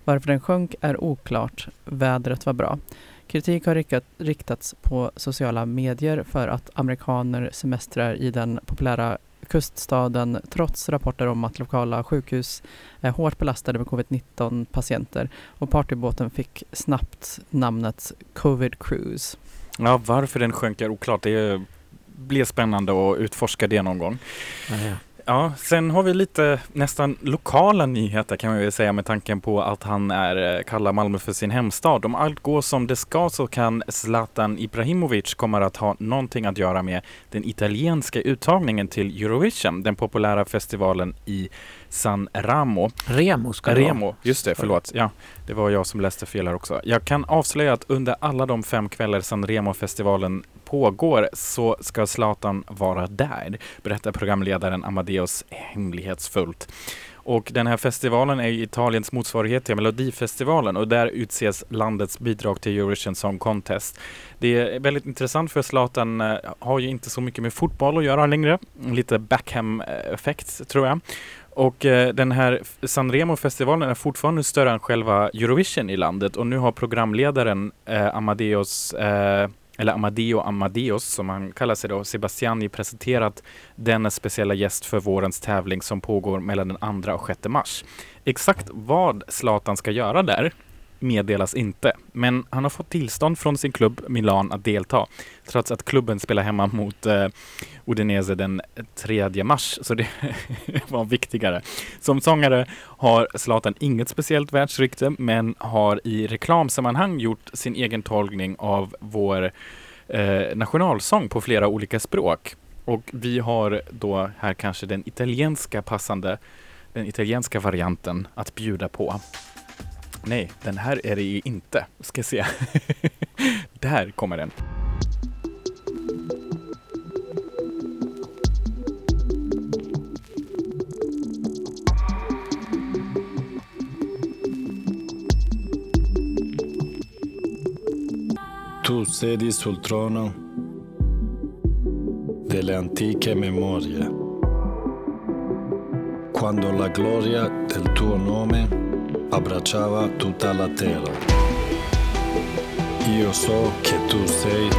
Varför den sjönk är oklart. Vädret var bra. Kritik har riktat, riktats på sociala medier för att amerikaner semestrar i den populära kuststaden trots rapporter om att lokala sjukhus är hårt belastade med covid-19 patienter och partybåten fick snabbt namnet Covid Cruise. Ja, varför den sjönk är oklart. Det blir spännande att utforska det någon gång. Ja, ja. Ja, sen har vi lite nästan lokala nyheter kan man väl säga med tanken på att han är, eh, kallar Malmö för sin hemstad. Om allt går som det ska så kan Zlatan Ibrahimovic kommer att ha någonting att göra med den italienska uttagningen till Eurovision, den populära festivalen i San Ramo. Remo ska det vara. Remo, just det, förlåt. Ja, det var jag som läste fel här också. Jag kan avslöja att under alla de fem kvällar San Remo-festivalen pågår så ska Zlatan vara där, berättar programledaren Amadeus hemlighetsfullt. Och den här festivalen är Italiens motsvarighet till Melodifestivalen och där utses landets bidrag till Eurovision Song Contest. Det är väldigt intressant för Zlatan eh, har ju inte så mycket med fotboll att göra längre. Lite Beckham-effekt tror jag. Och eh, den här Sanremo-festivalen är fortfarande större än själva Eurovision i landet och nu har programledaren eh, Amadeus eh, eller Amadeo Amadeus som han kallar sig då, Sebastiani presenterat denna speciella gäst för vårens tävling som pågår mellan den 2 och 6 mars. Exakt vad Zlatan ska göra där meddelas inte, men han har fått tillstånd från sin klubb Milan att delta, trots att klubben spelar hemma mot eh, Udinese den 3 mars, så det var viktigare. Som sångare har Zlatan inget speciellt världsrykte, men har i reklamsammanhang gjort sin egen tolkning av vår eh, nationalsång på flera olika språk. Och vi har då här kanske den italienska passande, den italienska varianten att bjuda på. Nej, den här är det ju inte. Ska se. Där kommer den. Tu sedi sul trono delle antiche memorie, quando la gloria del tuo nome abbracciava tutta la terra. Io so che tu sei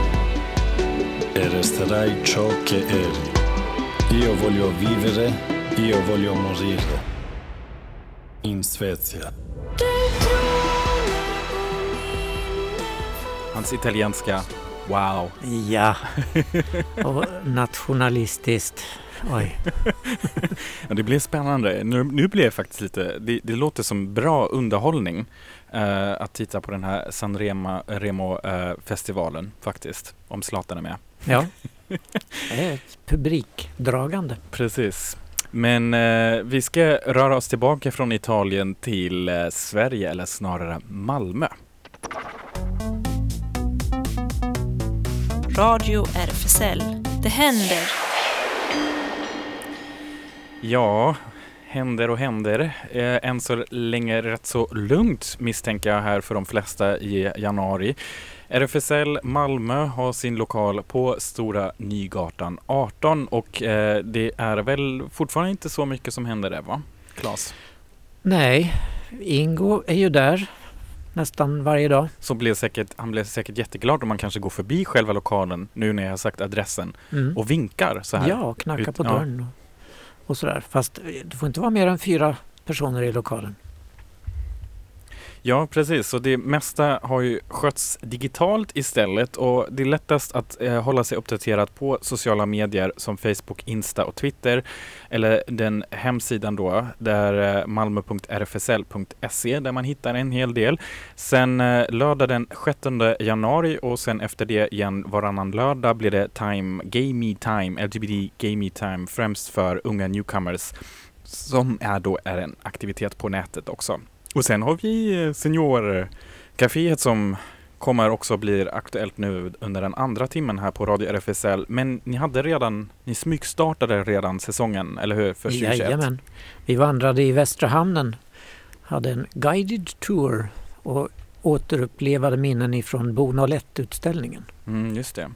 e resterai ciò che eri. Io voglio vivere, io voglio morire. In Svezia. Hans italienska, wow. Ja, nationalistiskt. Oj. Ja, det blir spännande. Nu, nu blir det faktiskt lite, det, det låter som bra underhållning eh, att titta på den här San Remo, Remo eh, festivalen faktiskt, om Zlatan är med. Ja, det är ett publikdragande. Precis. Men eh, vi ska röra oss tillbaka från Italien till eh, Sverige, eller snarare Malmö. Radio RFSL. Det händer. Ja, händer och händer. Eh, än så länge rätt så lugnt misstänker jag här för de flesta i januari. RFSL Malmö har sin lokal på Stora Nygatan 18 och eh, det är väl fortfarande inte så mycket som händer där va? Klas? Nej, Ingo är ju där nästan varje dag. Så blev säkert, han blev säkert jätteglad om man kanske går förbi själva lokalen nu när jag har sagt adressen Mm. och vinkar så här. Ja, knacka Ut- på ja. dörren och, och sådär. Fast det får inte vara mer än fyra personer i lokalen. Ja, precis. Så det mesta har ju skötts digitalt istället och det är lättast att eh, hålla sig uppdaterad på sociala medier som Facebook, Insta och Twitter eller den hemsidan då där eh, malmo.rfsl.se där man hittar en hel del. Sen eh, lördag den 6 januari och sen efter det igen varannan lördag blir det Time, Gay Me Time, LGBT Gay Me Time främst för unga newcomers som är då är en aktivitet på nätet också. Och sen har vi eh, Seniorcaféet som kommer också bli aktuellt nu under den andra timmen här på Radio RFSL. Men ni hade redan, ni smygstartade redan säsongen, eller hur? För 2021? Jajamän. Vi vandrade i Västra hamnen, hade en guided tour och återupplevade minnen ifrån Bo 01-utställningen. Mm, just det.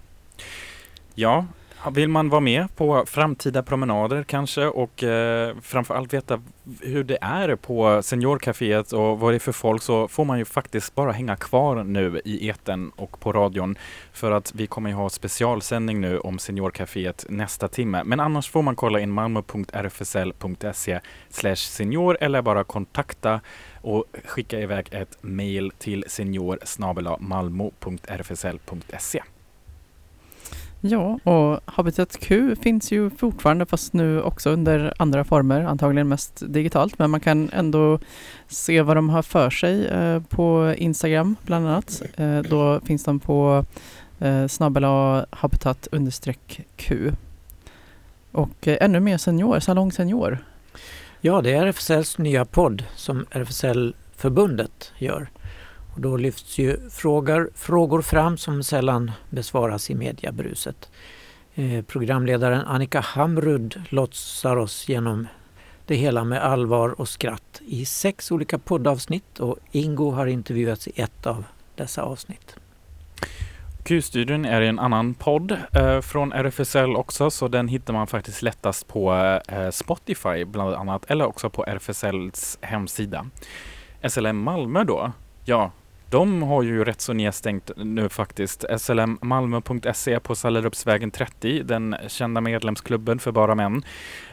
Ja, vill man vara med på framtida promenader kanske och eh, framförallt veta hur det är på Seniorcaféet och vad det är för folk så får man ju faktiskt bara hänga kvar nu i eten och på radion för att vi kommer ju ha specialsändning nu om Seniorcaféet nästa timme. Men annars får man kolla in malmo.rfsl.se e senior eller bara kontakta och skicka iväg ett mail till senior malmo.rfsl.se. Ja, och Habitat Q finns ju fortfarande fast nu också under andra former, antagligen mest digitalt. Men man kan ändå se vad de har för sig eh, på Instagram bland annat. Eh, då finns de på eh, snabbela habitat understreck Q. Och eh, ännu mer senior, Salong Senior. Ja, det är RFSLs nya podd som RFSL-förbundet gör. Och då lyfts ju frågor, frågor fram som sällan besvaras i mediebruset. Eh, programledaren Annika Hamrud lotsar oss genom det hela med allvar och skratt i sex olika poddavsnitt och Ingo har intervjuats i ett av dessa avsnitt. Q-studion är en annan podd eh, från RFSL också, så den hittar man faktiskt lättast på eh, Spotify bland annat, eller också på RFSLs hemsida. SLM Malmö då? Ja, de har ju rätt så nedstängt nu faktiskt. SLM Malmö.se på Sallerupsvägen 30, den kända medlemsklubben för bara män.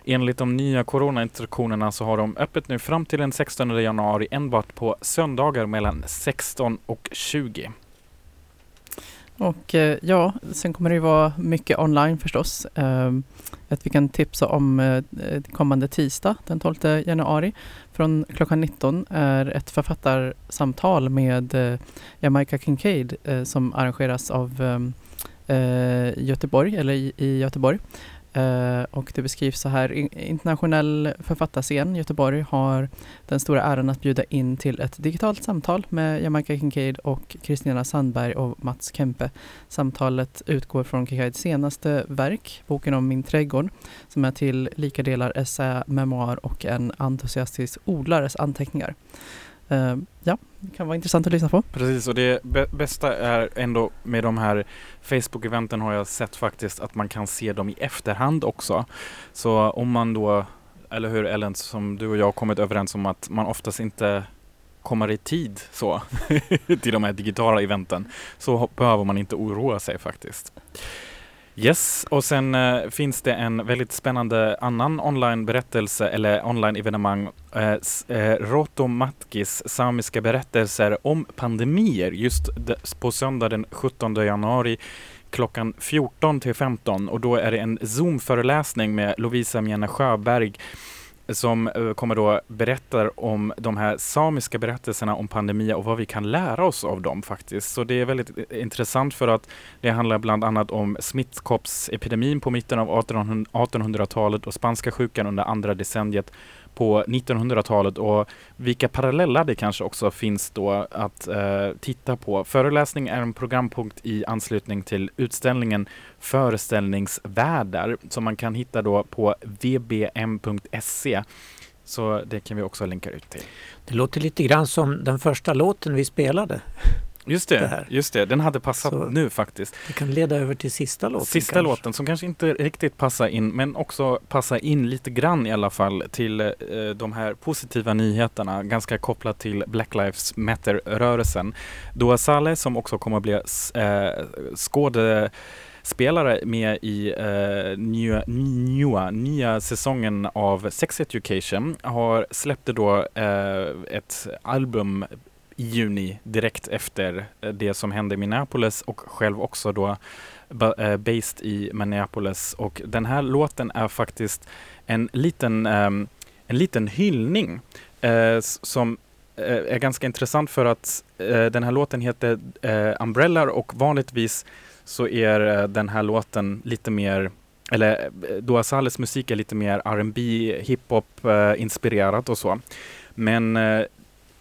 Enligt de nya coronainstruktionerna så har de öppet nu fram till den 16 januari enbart på söndagar mellan 16 och 20. Och eh, ja, sen kommer det ju vara mycket online förstås. Ehm, att vi kan tipsa om eh, eh, kommande tisdag den 12 januari från klockan 19 är ett författarsamtal med Jamaica Kincaid som arrangeras av ehm, Göteborg, eller i Göteborg. Eh, och det beskrivs så här, internationell författarscen Göteborg har den stora äran att bjuda in till ett digitalt samtal med Jamaica Kincaid och Kristina Sandberg och Mats Kempe. Samtalet utgår från Kincaids senaste verk, boken om min trädgård, som är till lika delar essä, memoar och en entusiastisk odlares anteckningar. Eh, ja, det kan vara intressant att lyssna på. Precis, och det bästa är ändå med de här Facebook-eventen har jag sett faktiskt att man kan se dem i efterhand också. Så om man då, eller hur Ellen, som du och jag har kommit överens om att man oftast inte kommer i tid så till de här digitala eventen så behöver man inte oroa sig faktiskt. Yes, och sen eh, finns det en väldigt spännande annan online-berättelse eller online-evenemang. Eh, eh, Roto Matkis samiska berättelser om pandemier just på söndag den 17 januari klockan 14 till 15 och då är det en Zoom-föreläsning med Lovisa Mjena Sjöberg som eh, kommer då berättar om de här samiska berättelserna om pandemi och vad vi kan lära oss av dem faktiskt. Så det är väldigt eh, intressant för att det handlar bland annat om smittkoppsepidemin på mitten av 1800-talet och spanska sjukan under andra decenniet på 1900-talet och vilka paralleller det kanske också finns då att eh, titta på. Föreläsning är en programpunkt i anslutning till utställningen Föreställningsvärldar som man kan hitta då på vbm.se. Så det kan vi också länka ut till. Det låter lite grann som den första låten vi spelade. Just det, Det just det. Den hade passat Så- nu faktiskt. Det kan leda över till sista låten. Sista kanske. låten som kanske inte riktigt passar in men också passar in lite grann i alla fall till eh, de här positiva nyheterna ganska kopplat till Black Lives Matter-rörelsen. Dua Saleh som också kommer att bli eh, skådespelare med i eh, nya, nya, nya säsongen av Sex Education har släppte då eh, ett album i juni direkt efter eh, det som hände i Minneapolis och själv också då eh, based i Minneapolis och den här låten är faktiskt en liten, ehm, en liten hyllning eh, som är ganska intressant för att den här låten heter eh, Umbrella och vanligtvis så är den här låten lite mer eller Dua Salehs musik är lite mer R&B, hiphop eh, inspirerat och så. Men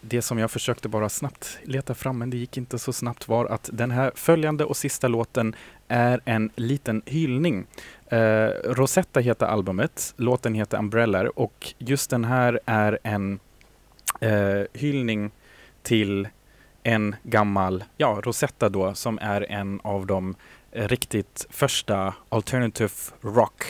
det som jag försökte bara snabbt leta fram, men det gick inte så snabbt, var att den här följande och sista låten är en liten hyllning. Eh, Rosetta heter albumet, låten heter Umbrella och just den här är en eh, hyllning till en gammal, ja, Rosetta då, som är en av de eh, riktigt första alternative rock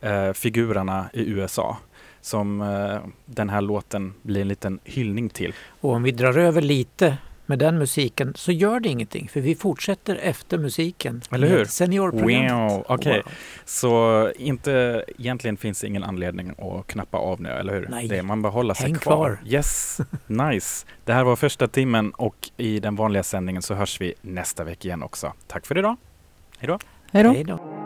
eh, figurerna i USA som eh, den här låten blir en liten hyllning till. Och om vi drar över lite med den musiken så gör det ingenting för vi fortsätter efter musiken. Eller hur? Seniorprogrammet. Wow, okej. Så inte, egentligen finns det ingen anledning att knappa av nu, eller hur? Nej. Det är man hålla sig Häng kvar. kvar. Yes, nice. Det här var första timmen och i den vanliga sändningen så hörs vi nästa vecka igen också. Tack för idag. Hej då. Hej då.